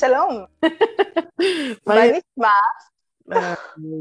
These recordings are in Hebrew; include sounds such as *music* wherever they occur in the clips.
שלום. מה נשמע?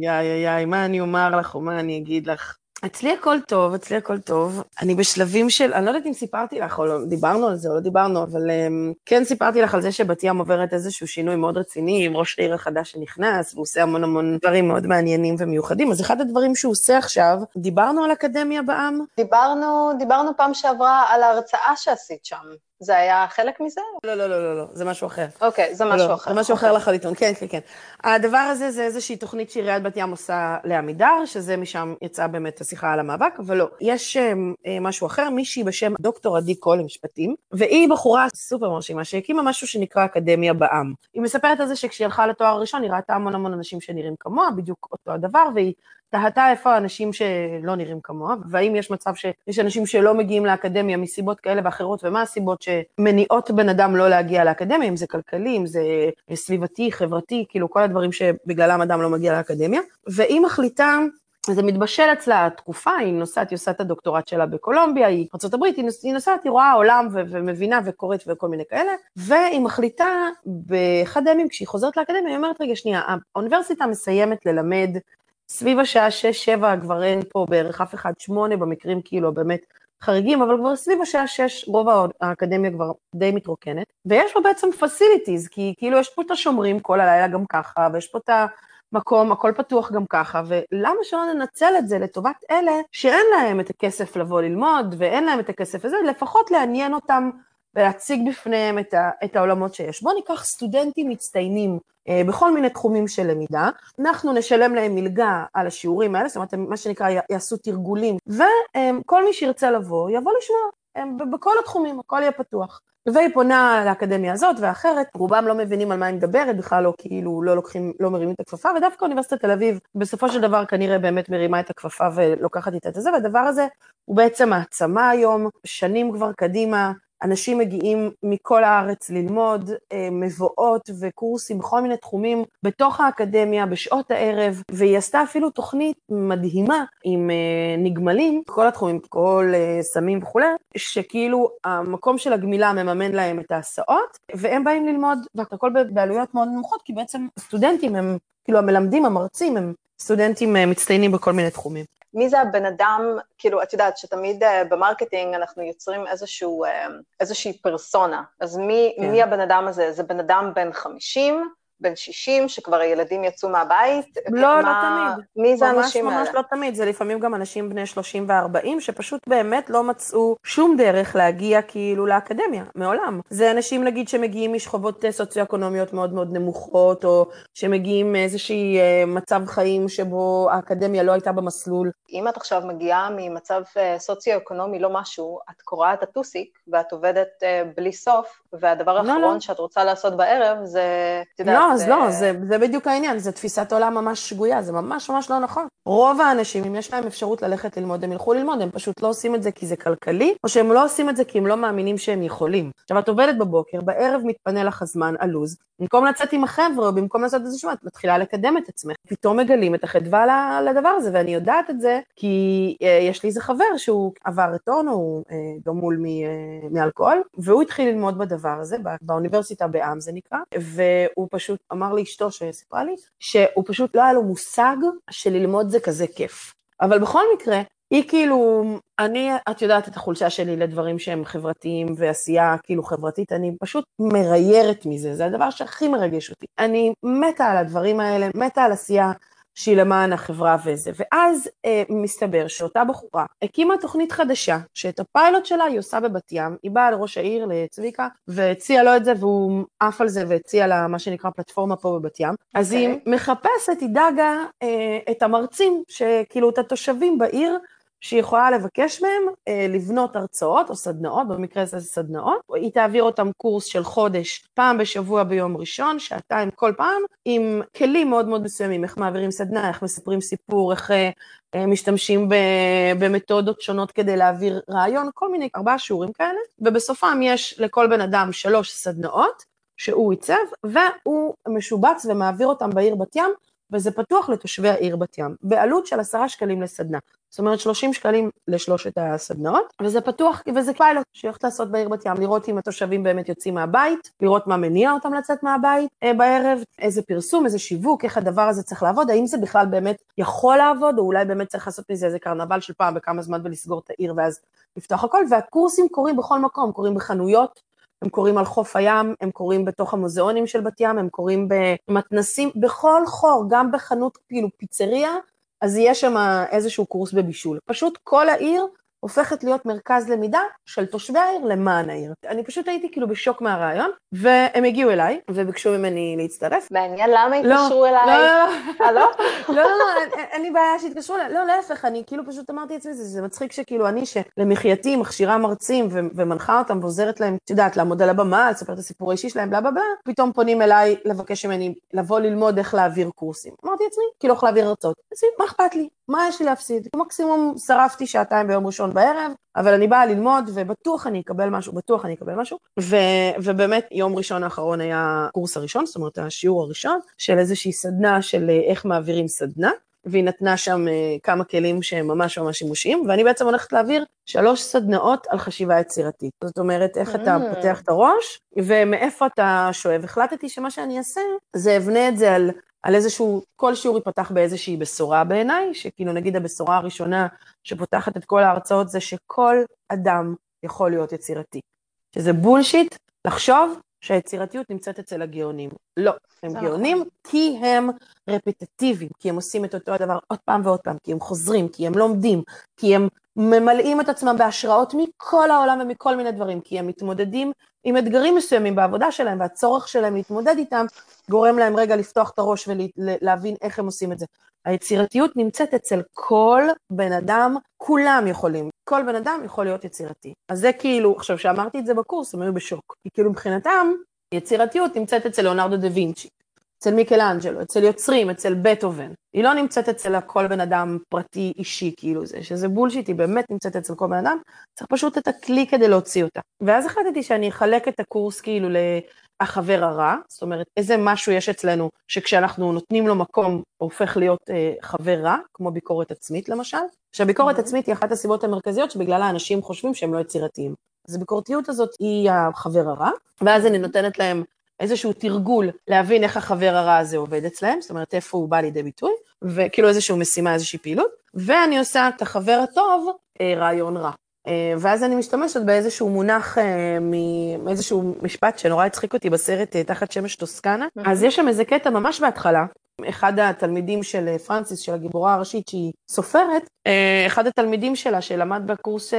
יאי, יאי, מה אני אומר לך או מה אני אגיד לך? אצלי הכל טוב, אצלי הכל טוב. אני בשלבים של, אני לא יודעת אם סיפרתי לך או לא, דיברנו על זה או לא דיברנו, אבל um, כן סיפרתי לך על זה שבת ים עוברת איזשהו שינוי מאוד רציני עם ראש העיר החדש שנכנס, והוא עושה המון המון דברים מאוד מעניינים ומיוחדים. אז אחד הדברים שהוא עושה עכשיו, דיברנו על אקדמיה בעם? דיברנו, דיברנו פעם שעברה על ההרצאה שעשית שם. זה היה חלק מזה? לא, לא, לא, לא, לא, זה משהו אחר. אוקיי, זה משהו לא, אחר. זה משהו אחר אוקיי. לחלוטין, כן, כן, כן. הדבר הזה זה איזושהי תוכנית שעיריית בת ים עושה לעמידר, שזה משם יצאה באמת השיחה על המאבק, אבל לא. יש אה, משהו אחר, מישהי בשם דוקטור עדי קול למשפטים, והיא בחורה סופר מרשימה, שהקימה משהו שנקרא אקדמיה בעם. היא מספרת על זה שכשהיא הלכה לתואר הראשון, היא ראתה המון המון אנשים שנראים כמוה, בדיוק אותו הדבר, והיא תהתה איפה האנשים שלא נראים כמוה, והאם יש מצב שיש אנשים שלא מגיעים לאקדמיה מסיבות כאלה ואחרות, ומה הסיבות שמניעות בן אדם לא להגיע לאקדמיה, אם זה כלכלי, אם זה סביבתי, חברתי, כאילו כל הדברים שבגללם אדם לא מגיע לאקדמיה, והיא מחליטה זה מתבשל אצלה תקופה, היא נוסעת, היא עושה את הדוקטורט שלה בקולומביה, היא ארה"ב, היא נוסעת, היא רואה עולם ו- ומבינה וקוראת וכל מיני כאלה, והיא מחליטה באחד הימים, כשהיא חוזרת לאקדמיה, היא אומרת, רגע, שנייה, האוניברסיטה מסיימת ללמד סביב השעה 6-7 כבר אין פה בערך אף אחד, 8 במקרים כאילו באמת חריגים, אבל כבר סביב השעה 6 רוב האקדמיה כבר די מתרוקנת, ויש פה בעצם פסיליטיז, כי כאילו יש פה את השומרים כל הלילה גם ככה, ויש פה את המקום, הכל פתוח גם ככה, ולמה שלא ננצל את זה לטובת אלה שאין להם את הכסף לבוא ללמוד, ואין להם את הכסף הזה, לפחות לעניין אותם ולהציג בפניהם את, ה, את העולמות שיש. בואו ניקח סטודנטים מצטיינים אה, בכל מיני תחומים של למידה, אנחנו נשלם להם מלגה על השיעורים האלה, זאת אומרת, מה שנקרא יעשו תרגולים, וכל מי שירצה לבוא, יבוא לשמוע, בכל התחומים, הכל יהיה פתוח. והיא פונה לאקדמיה הזאת ואחרת, רובם לא מבינים על מה היא מדברת, בכלל לא כאילו לא לוקחים, לא מרימים את הכפפה, ודווקא אוניברסיטת תל אביב בסופו של דבר כנראה באמת מרימה את הכפפה ולוקחת איתה את זה, והדבר הזה הוא בעצם העצמה היום, שנים כבר קדימה, אנשים מגיעים מכל הארץ ללמוד אה, מבואות וקורסים בכל מיני תחומים בתוך האקדמיה, בשעות הערב, והיא עשתה אפילו תוכנית מדהימה עם אה, נגמלים, כל התחומים, כל אה, סמים וכולי, שכאילו המקום של הגמילה מממן להם את ההסעות, והם באים ללמוד, והכל בעלויות מאוד נמוכות, כי בעצם סטודנטים הם, כאילו המלמדים, המרצים, הם סטודנטים מצטיינים בכל מיני תחומים. מי זה הבן אדם, כאילו, את יודעת שתמיד uh, ב marketing אנחנו יוצרים איזשהו, uh, איזושהי פרסונה, אז מי, כן. מי הבן אדם הזה? זה בן אדם בן 50, בן 60, שכבר הילדים יצאו מהבית? לא, מה, לא תמיד. מי זה האנשים האלה? ממש ממש לא תמיד, זה לפעמים גם אנשים בני 30 ו-40, שפשוט באמת לא מצאו שום דרך להגיע כאילו לאקדמיה, מעולם. זה אנשים, נגיד, שמגיעים משכבות סוציו-אקונומיות מאוד מאוד נמוכות, או שמגיעים מאיזשהי אה, מצב חיים שבו האקדמיה לא הייתה במסלול. אם את עכשיו מגיעה ממצב אה, סוציו-אקונומי לא משהו, את קוראת את הטוסיק, ואת עובדת אה, בלי סוף, והדבר לא, האחרון לא. שאת רוצה לעשות בערב זה, את יודעת... לא, אז לא, זה, זה בדיוק העניין, זו תפיסת עולם ממש שגויה, זה ממש ממש לא נכון. רוב האנשים, אם יש להם אפשרות ללכת ללמוד, הם ילכו ללמוד, הם פשוט לא עושים את זה כי זה כלכלי, או שהם לא עושים את זה כי הם לא מאמינים שהם יכולים. עכשיו, את עובדת בבוקר, בערב מתפנה לך הזמן, הלו"ז, במקום לצאת עם החבר'ה, או במקום לעשות איזה שמה, את מתחילה לקדם את עצמך. פתאום מגלים את החדווה לדבר הזה, ואני יודעת את זה, כי אה, יש לי איזה חבר שהוא עבר את אונו, הוא אה, גמול אה, מאלכוהול, והוא התחיל ללמוד בדבר הזה, באוניברסיטה בעם זה נקרא, והוא פשוט אמר לאשתו שסיפרה לי, שהוא פשוט לא היה לו מושג שללמוד זה כזה כיף. אבל בכל מקרה, היא כאילו, אני, את יודעת את החולשה שלי לדברים שהם חברתיים ועשייה כאילו חברתית, אני פשוט מריירת מזה, זה הדבר שהכי מרגש אותי. אני מתה על הדברים האלה, מתה על עשייה שהיא למען החברה וזה. ואז אה, מסתבר שאותה בחורה הקימה תוכנית חדשה, שאת הפיילוט שלה היא עושה בבת ים, היא באה לראש העיר, לצביקה, והציעה לו את זה, והוא עף על זה והציע לה מה שנקרא פלטפורמה פה בבת ים. Okay. אז היא אוקיי. מחפשת, היא דאגה אה, את המרצים, שכאילו את התושבים בעיר, שהיא יכולה לבקש מהם אה, לבנות הרצאות או סדנאות, במקרה הזה זה סדנאות, היא תעביר אותם קורס של חודש, פעם בשבוע ביום ראשון, שעתיים כל פעם, עם כלים מאוד מאוד מסוימים, איך מעבירים סדנה, איך מספרים סיפור, איך אה, אה משתמשים ב, במתודות שונות כדי להעביר רעיון, כל מיני, ארבעה שיעורים כאלה, ובסופם יש לכל בן אדם שלוש סדנאות, שהוא עיצב, והוא משובץ ומעביר אותם בעיר בת ים וזה פתוח לתושבי העיר בת ים, בעלות של עשרה שקלים לסדנה. זאת אומרת 30 שקלים לשלושת הסדנאות, וזה פתוח, וזה פיילוט שהולכת לעשות בעיר בת ים, לראות אם התושבים באמת יוצאים מהבית, לראות מה מניע אותם לצאת מהבית אה, בערב, איזה פרסום, איזה שיווק, איך הדבר הזה צריך לעבוד, האם זה בכלל באמת יכול לעבוד, או אולי באמת צריך לעשות מזה איזה קרנבל של פעם בכמה זמן ולסגור את העיר ואז לפתוח הכל, והקורסים קורים בכל מקום, קורים בחנויות, הם קורים על חוף הים, הם קורים בתוך המוזיאונים של בת ים, הם קורים במתנסים, בכל חור, גם בחנות, כאילו פיצריה, אז יש שם איזשהו קורס בבישול. פשוט כל העיר הופכת להיות מרכז למידה של תושבי העיר למען העיר. אני פשוט הייתי כאילו בשוק מהרעיון, והם הגיעו אליי וביקשו ממני להצטרף. מעניין למה התקשרו לא, אליי. לא, לא, לא. לא, לא, לא, אין לי בעיה שיתקשרו אליי. לא, להפך, אני כאילו פשוט אמרתי לעצמי, זה, זה מצחיק שכאילו אני, שלמחייתי מכשירה מרצים ומנחה אותם ועוזרת להם, את יודעת, לעמוד על הבמה, לספר את הסיפור האישי שלהם, בלה בלה בלה, פתאום פונים אליי לבקש ממני לבוא ללמוד איך להעביר קורסים. אמרתי לעצמי, כאילו איך להעביר הרצאות. מה אכפת לי? מה יש לי להפסיד? מקסימום שרפתי שעתיים ביום ראשון בערב, אבל אני באה ללמוד, ובטוח אני אקבל משהו, בטוח אני אקבל משהו. ו, ובאמת, יום ראשון האחרון היה הקורס הראשון, זאת אומרת, השיעור הראשון, של איזושהי סדנה של אה, איך מעבירים סדנה. והיא נתנה שם אה, כמה כלים שהם ממש ממש שימושיים, ואני בעצם הולכת להעביר שלוש סדנאות על חשיבה יצירתית. זאת אומרת, איך אתה mm. פותח את הראש, ומאיפה אתה שואב. החלטתי שמה שאני אעשה, זה אבנה את זה על על איזשהו, כל שיעור ייפתח באיזושהי בשורה בעיניי, שכאילו נגיד הבשורה הראשונה שפותחת את כל ההרצאות זה שכל אדם יכול להיות יצירתי. שזה בולשיט לחשוב שהיצירתיות נמצאת אצל הגאונים. לא, הם גאונים נכון. כי הם רפטטיביים, כי הם עושים את אותו הדבר עוד פעם ועוד פעם, כי הם חוזרים, כי הם לומדים, כי הם ממלאים את עצמם בהשראות מכל העולם ומכל מיני דברים, כי הם מתמודדים עם אתגרים מסוימים בעבודה שלהם, והצורך שלהם להתמודד איתם גורם להם רגע לפתוח את הראש ולהבין איך הם עושים את זה. היצירתיות נמצאת אצל כל בן אדם, כולם יכולים, כל בן אדם יכול להיות יצירתי. אז זה כאילו, עכשיו, כשאמרתי את זה בקורס, הם היו בשוק. כי כאילו מבחינתם, יצירתיות נמצאת אצל ליאונרדו דה וינצ'י, אצל מיקלאנג'לו, אצל יוצרים, אצל בטהובן. היא לא נמצאת אצל כל בן אדם פרטי אישי, כאילו זה, שזה בולשיט, היא באמת נמצאת אצל כל בן אדם, צריך פשוט את הכלי כדי להוציא אותה. ואז החלטתי שאני אחלק את הקורס כאילו החבר הרע, זאת אומרת, איזה משהו יש אצלנו שכשאנחנו נותנים לו מקום, הוא הופך להיות אה, חבר רע, כמו ביקורת עצמית למשל, שהביקורת mm-hmm. עצמית היא אחת הסיבות המרכזיות שבגלל האנשים חושבים שהם לא יצירתיים. אז הביקורתיות הזאת היא החבר הרע, ואז אני נותנת להם איזשהו תרגול להבין איך החבר הרע הזה עובד אצלהם, זאת אומרת איפה הוא בא לידי ביטוי, וכאילו איזושהי משימה, איזושהי פעילות, ואני עושה את החבר הטוב אה, רעיון רע. אה, ואז אני משתמשת באיזשהו מונח, אה, מאיזשהו משפט שנורא הצחיק אותי בסרט אה, תחת שמש טוסקנה. אז יש שם איזה קטע ממש בהתחלה, אחד התלמידים של פרנסיס, של הגיבורה הראשית, שהיא סופרת, אחד התלמידים שלה, שלמד בקורס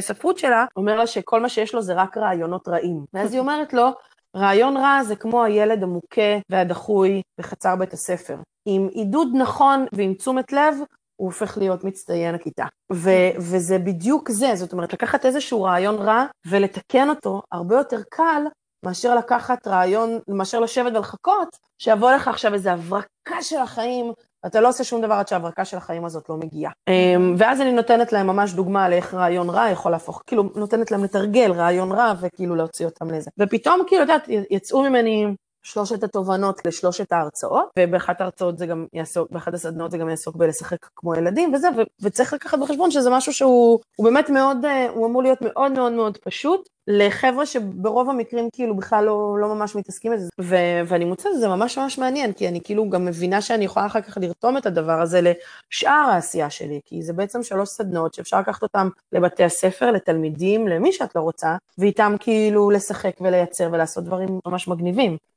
ספרות שלה, אומר לה שכל מה שיש לו זה רק רעיונות רעים. ואז היא אומרת לו, רעיון רע זה כמו הילד המוכה והדחוי בחצר בית הספר. עם עידוד נכון ועם תשומת לב, הוא הופך להיות מצטיין הכיתה. ו- וזה בדיוק זה, זאת אומרת, לקחת איזשהו רעיון רע ולתקן אותו הרבה יותר קל מאשר לקחת רעיון, מאשר לשבת ולחכות, שיבוא לך עכשיו איזו הברקה של החיים, ואתה לא עושה שום דבר עד שההברקה של החיים הזאת לא מגיעה. אמ, ואז אני נותנת להם ממש דוגמה לאיך רעיון רע יכול להפוך, כאילו, נותנת להם לתרגל רעיון רע וכאילו להוציא אותם לזה. ופתאום, כאילו, את יודעת, יצאו ממני שלושת התובנות לשלושת ההרצאות, ובאחת ההרצאות זה גם יעסוק, באחת הסדנאות זה גם יעסוק בלשחק כמו ילדים וזה, ו- וצריך לקחת בחשבון שזה משהו שהוא באמת מאוד, אה, הוא אמור להיות מאוד מאוד מאוד פשוט, לחבר'ה שברוב המקרים כאילו בכלל לא, לא ממש מתעסקים בזה, ו- ואני מוצאת שזה ממש ממש מעניין, כי אני כאילו גם מבינה שאני יכולה אחר כך לרתום את הדבר הזה לשאר העשייה שלי, כי זה בעצם שלוש סדנאות שאפשר לקחת אותן לבתי הספר, לתלמידים, למי שאת לא רוצה, ואיתם כאילו לשחק ולייצר ולעשות דברים ממש מגניבים.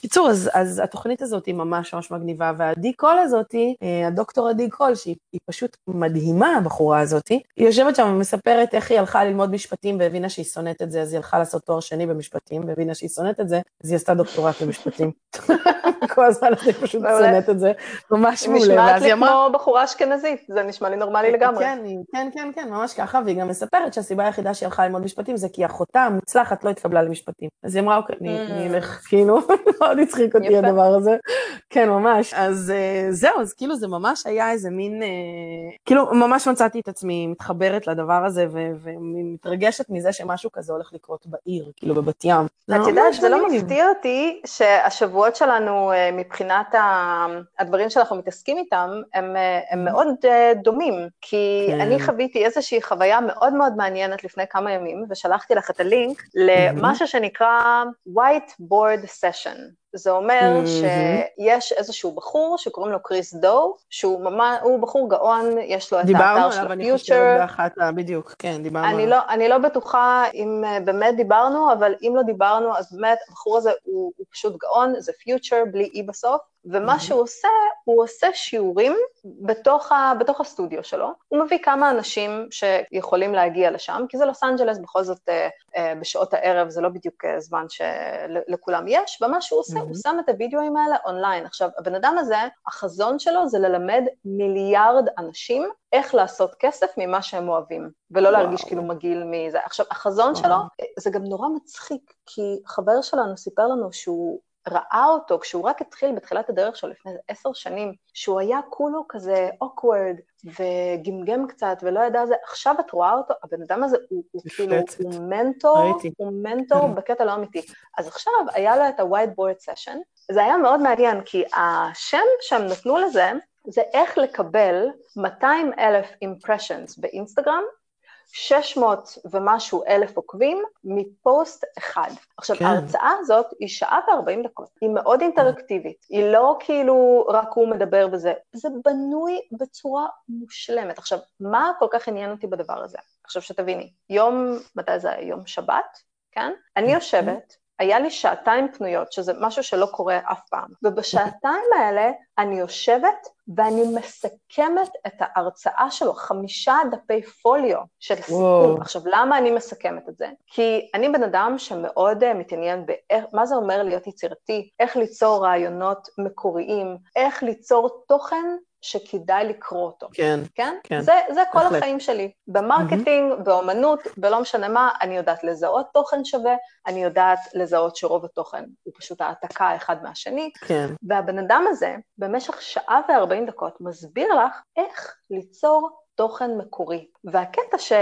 קיצור, אז, אז התוכנית הזאת היא ממש ממש מגניבה, והדי קול הזאת, אה, הדוקטור עדי קול, שהיא פשוט מדהימה, הבחורה הזאת, היא יושבת שם ומספרת איך היא הלכה ללמוד משפטים והבינה שהיא שונאת את זה, אז היא הלכה לעשות תואר שני במשפטים, והבינה שהיא שונאת את זה, אז היא עשתה דוקטורט במשפטים. *laughs* כל הזמן אני פשוט שונאת את זה, ממש מעולה. נשמעת לי כמו בחורה אשכנזית, זה נשמע לי נורמלי לגמרי. כן, כן, כן, כן, ממש ככה, והיא גם מספרת שהסיבה היחידה שהיא הלכה ללמוד משפטים זה כי אחותה המוצלחת לא התקבלה למשפטים. אז היא אמרה, אוקיי, אני אלך, כאילו, *laughs* מאוד הצחיק אותי הדבר הזה. כן, ממש. אז uh, זהו, אז כאילו זה ממש היה איזה מין, uh, כאילו ממש מצאתי את עצמי מתחברת לדבר הזה ומתרגשת מזה שמשהו כזה הולך לקרות בעיר, כאילו בבת ים. את יודעת, זה לא מפתיע אותי שהשבועות שלנו uh, מבחינת הדברים שאנחנו מתעסקים איתם, הם, הם מאוד uh, דומים, כי כן. אני חוויתי איזושהי חוויה מאוד מאוד מעניינת לפני כמה ימים, ושלחתי לך את הלינק למשהו שנקרא Whiteboard Session. זה אומר mm-hmm. שיש איזשהו בחור שקוראים לו קריס דו, שהוא ממש, הוא בחור גאון, יש לו את האתר של הפיוטר. דיברנו עליו, אני חושבת באחת, בדיוק, כן, דיברנו עליו. לא, אני לא בטוחה אם אה, באמת דיברנו, אבל אם לא דיברנו, אז באמת, הבחור הזה הוא, הוא פשוט גאון, זה פיוטר בלי E בסוף, ומה. שהוא עושה, הוא עושה שיעורים בתוך, ה, בתוך הסטודיו שלו. הוא מביא כמה אנשים שיכולים להגיע לשם, כי זה לוס אנג'לס, בכל זאת אה, אה, בשעות הערב זה לא בדיוק אה, זמן שלכולם יש, ומה שהוא עושה, mm-hmm. הוא שם את הוידאוים האלה אונליין. עכשיו, הבן אדם הזה, החזון שלו זה ללמד מיליארד אנשים איך לעשות כסף ממה שהם אוהבים, ולא וואו. להרגיש כאילו מגעיל מזה. עכשיו, החזון וואו. שלו, זה גם נורא מצחיק, כי חבר שלנו סיפר לנו שהוא ראה אותו כשהוא רק התחיל בתחילת הדרך שלו לפני עשר שנים, שהוא היה כולו כזה אוקוורד וגמגם קצת ולא ידע זה, עכשיו את רואה אותו, הבן אדם הזה הוא, הוא כאילו, הוא מנטור, ראיתי. הוא מנטור כן. בקטע לא אמיתי. אז עכשיו היה לו את ה-whiteboard session, זה היה מאוד מעניין, כי השם שהם נתנו לזה, זה איך לקבל 200 אלף impressions באינסטגרם 600 ומשהו אלף עוקבים מפוסט אחד. עכשיו, כן. ההרצאה הזאת היא שעה ו-40 דקות, היא מאוד אינטראקטיבית, היא לא כאילו רק הוא מדבר בזה, זה בנוי בצורה מושלמת. עכשיו, מה כל כך עניין אותי בדבר הזה? עכשיו שתביני, יום, מתי זה היה? יום שבת, כן? אני יושבת, היה לי שעתיים פנויות, שזה משהו שלא קורה אף פעם, ובשעתיים *laughs* האלה אני יושבת ואני מסכמת את ההרצאה שלו, חמישה דפי פוליו של סיכום. עכשיו, למה אני מסכמת את זה? כי אני בן אדם שמאוד uh, מתעניין במה זה אומר להיות יצירתי, איך ליצור רעיונות מקוריים, איך ליצור תוכן שכדאי לקרוא אותו. כן, כן. כן. זה, זה כל החלט. החיים שלי. ב marketing, mm-hmm. באומנות, בלא משנה מה, אני יודעת לזהות תוכן שווה, אני יודעת לזהות שרוב התוכן הוא פשוט העתקה אחד מהשני. כן. והבן אדם הזה, במשך שעה וארבעים דקות, מסביר לך איך ליצור תוכן מקורי. והקטע ש...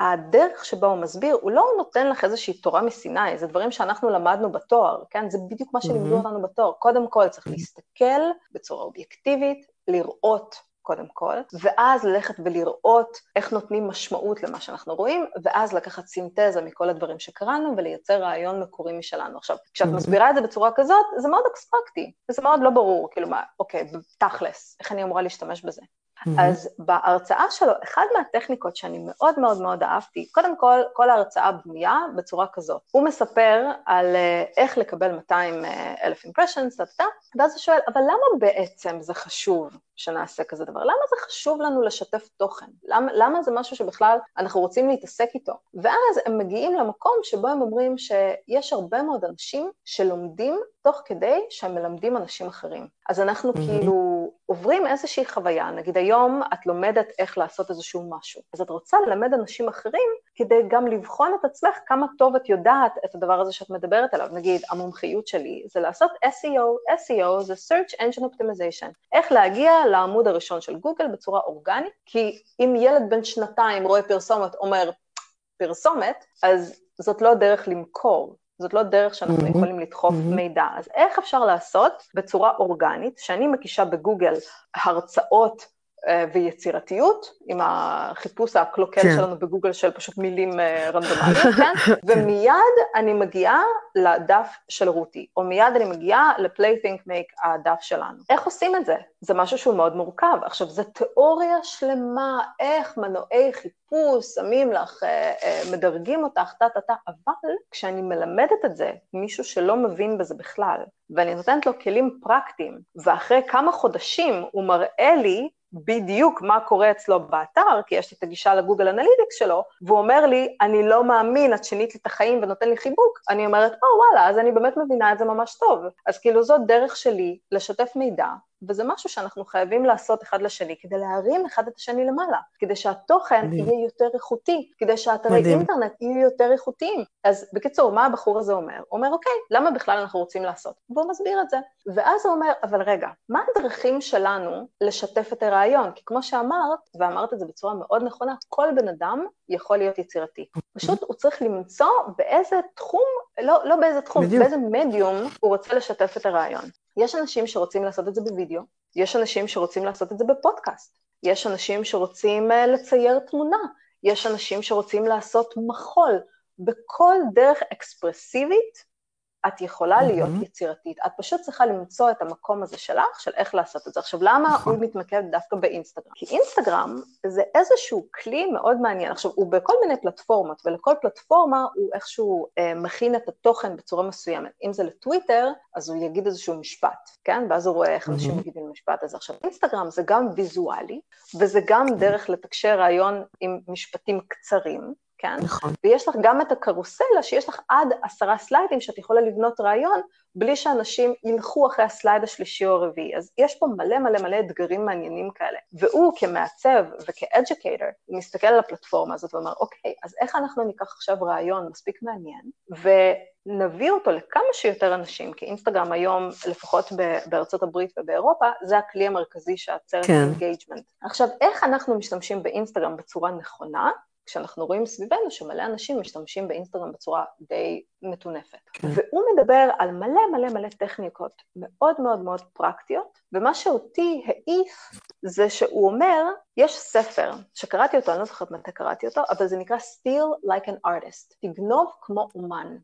הדרך שבה הוא מסביר, הוא לא נותן לך איזושהי תורה מסיני, זה דברים שאנחנו למדנו בתואר, כן? זה בדיוק מה שלימדו mm-hmm. אותנו בתואר. קודם כל צריך להסתכל בצורה אובייקטיבית, לראות קודם כל, ואז ללכת ולראות איך נותנים משמעות למה שאנחנו רואים, ואז לקחת סינתזה מכל הדברים שקראנו ולייצר רעיון מקורי משלנו. עכשיו, כשאת מסבירה את זה בצורה כזאת, זה מאוד אקסטרקטי, וזה מאוד לא ברור, כאילו מה, אוקיי, תכלס, איך אני אמורה להשתמש בזה? Mm-hmm. אז בהרצאה שלו, אחת מהטכניקות שאני מאוד מאוד מאוד אהבתי, קודם כל, כל ההרצאה בנויה בצורה כזאת. הוא מספר על uh, איך לקבל 200 אה, אלף אימפרשנס, ואז הוא שואל, אבל למה בעצם זה חשוב שנעשה כזה דבר? למה זה חשוב לנו לשתף תוכן? למה, למה זה משהו שבכלל אנחנו רוצים להתעסק איתו? ואז הם מגיעים למקום שבו הם אומרים שיש הרבה מאוד אנשים שלומדים תוך כדי שהם מלמדים אנשים אחרים. אז אנחנו mm-hmm. כאילו עוברים איזושהי חוויה, נגיד היום את לומדת איך לעשות איזשהו משהו, אז את רוצה ללמד אנשים אחרים כדי גם לבחון את עצמך כמה טוב את יודעת את הדבר הזה שאת מדברת עליו. נגיד, המומחיות שלי זה לעשות SEO, SEO זה Search Engine Optimization, איך להגיע לעמוד הראשון של גוגל בצורה אורגנית, כי אם ילד בן שנתיים רואה פרסומת, אומר פרסומת, אז זאת לא דרך למכור, זאת לא דרך שאנחנו mm-hmm. יכולים לדחוף mm-hmm. מידע. אז איך אפשר לעשות בצורה אורגנית, שאני מקישה בגוגל הרצאות ויצירתיות, עם החיפוש הקלוקל כן. שלנו בגוגל של פשוט מילים אה, רנדומליות, *laughs* כן? ומיד אני מגיעה לדף של רותי, או מיד אני מגיעה ל-play think make הדף שלנו. איך עושים את זה? זה משהו שהוא מאוד מורכב. עכשיו, זו תיאוריה שלמה, איך מנועי חיפוש שמים לך, אה, מדרגים אותך, טה-טה-טה, אבל כשאני מלמדת את זה, מישהו שלא מבין בזה בכלל, ואני נותנת לו כלים פרקטיים, ואחרי כמה חודשים הוא מראה לי בדיוק מה קורה אצלו באתר, כי יש לי את הגישה לגוגל אנליטיקס שלו, והוא אומר לי, אני לא מאמין, את שינית לי את החיים ונותן לי חיבוק, אני אומרת, או וואלה, אז אני באמת מבינה את זה ממש טוב. אז כאילו זאת דרך שלי לשתף מידע וזה משהו שאנחנו חייבים לעשות אחד לשני, כדי להרים אחד את השני למעלה, כדי שהתוכן מדהים. יהיה יותר איכותי, כדי שהאתרי אינטרנט יהיו יותר איכותיים. אז בקיצור, מה הבחור הזה אומר? הוא אומר, אוקיי, למה בכלל אנחנו רוצים לעשות? והוא מסביר את זה. ואז הוא אומר, אבל רגע, מה הדרכים שלנו לשתף את הרעיון? כי כמו שאמרת, ואמרת את זה בצורה מאוד נכונה, כל בן אדם יכול להיות יצירתי. פשוט הוא צריך למצוא באיזה תחום, לא, לא באיזה תחום, בדיוק. באיזה מדיום הוא רוצה לשתף את הרעיון. יש אנשים שרוצים לעשות את זה בווידאו, יש אנשים שרוצים לעשות את זה בפודקאסט, יש אנשים שרוצים אה, לצייר תמונה, יש אנשים שרוצים לעשות מחול. בכל דרך אקספרסיבית את יכולה להיות mm-hmm. יצירתית. את פשוט צריכה למצוא את המקום הזה שלך, של איך לעשות את זה. עכשיו, למה נכון. הוא מתמקד דווקא באינסטגרם? כי אינסטגרם זה איזשהו כלי מאוד מעניין. עכשיו, הוא בכל מיני פלטפורמות, ולכל פלטפורמה הוא איכשהו אה, מכין את התוכן בצורה מסוימת. אם זה לטוויטר, אז הוא יגיד איזשהו משפט, כן? ואז הוא רואה איך אנשים mm-hmm. מגיבים למשפט הזה. עכשיו, אינסטגרם זה גם ויזואלי, וזה גם דרך לתקשר רעיון עם משפטים קצרים. כן? נכון. ויש לך גם את הקרוסלה, שיש לך עד עשרה סליידים שאת יכולה לבנות רעיון, בלי שאנשים ילכו אחרי ה slide השלישי או הרביעי. אז יש פה מלא מלא מלא אתגרים מעניינים כאלה. והוא כמעצב וכ educator, הוא מסתכל על הפלטפורמה הזאת ואומר, אוקיי, אז איך אנחנו ניקח עכשיו רעיון מספיק מעניין, ונביא אותו לכמה שיותר אנשים, כי אינסטגרם היום, לפחות בארצות הברית ובאירופה, זה הכלי המרכזי שעוצר כן. engagement. עכשיו, איך אנחנו משתמשים באינסטגרם בצורה נכונה? כשאנחנו רואים סביבנו שמלא אנשים משתמשים באינסטגרם בצורה די מטונפת. כן. והוא מדבר על מלא מלא מלא טכניקות מאוד מאוד מאוד פרקטיות, ומה שאותי העיף זה שהוא אומר, יש ספר שקראתי אותו, אני לא זוכרת מתי קראתי אותו, אבל זה נקרא Steal Like an Artist, תגנוב כמו אומן.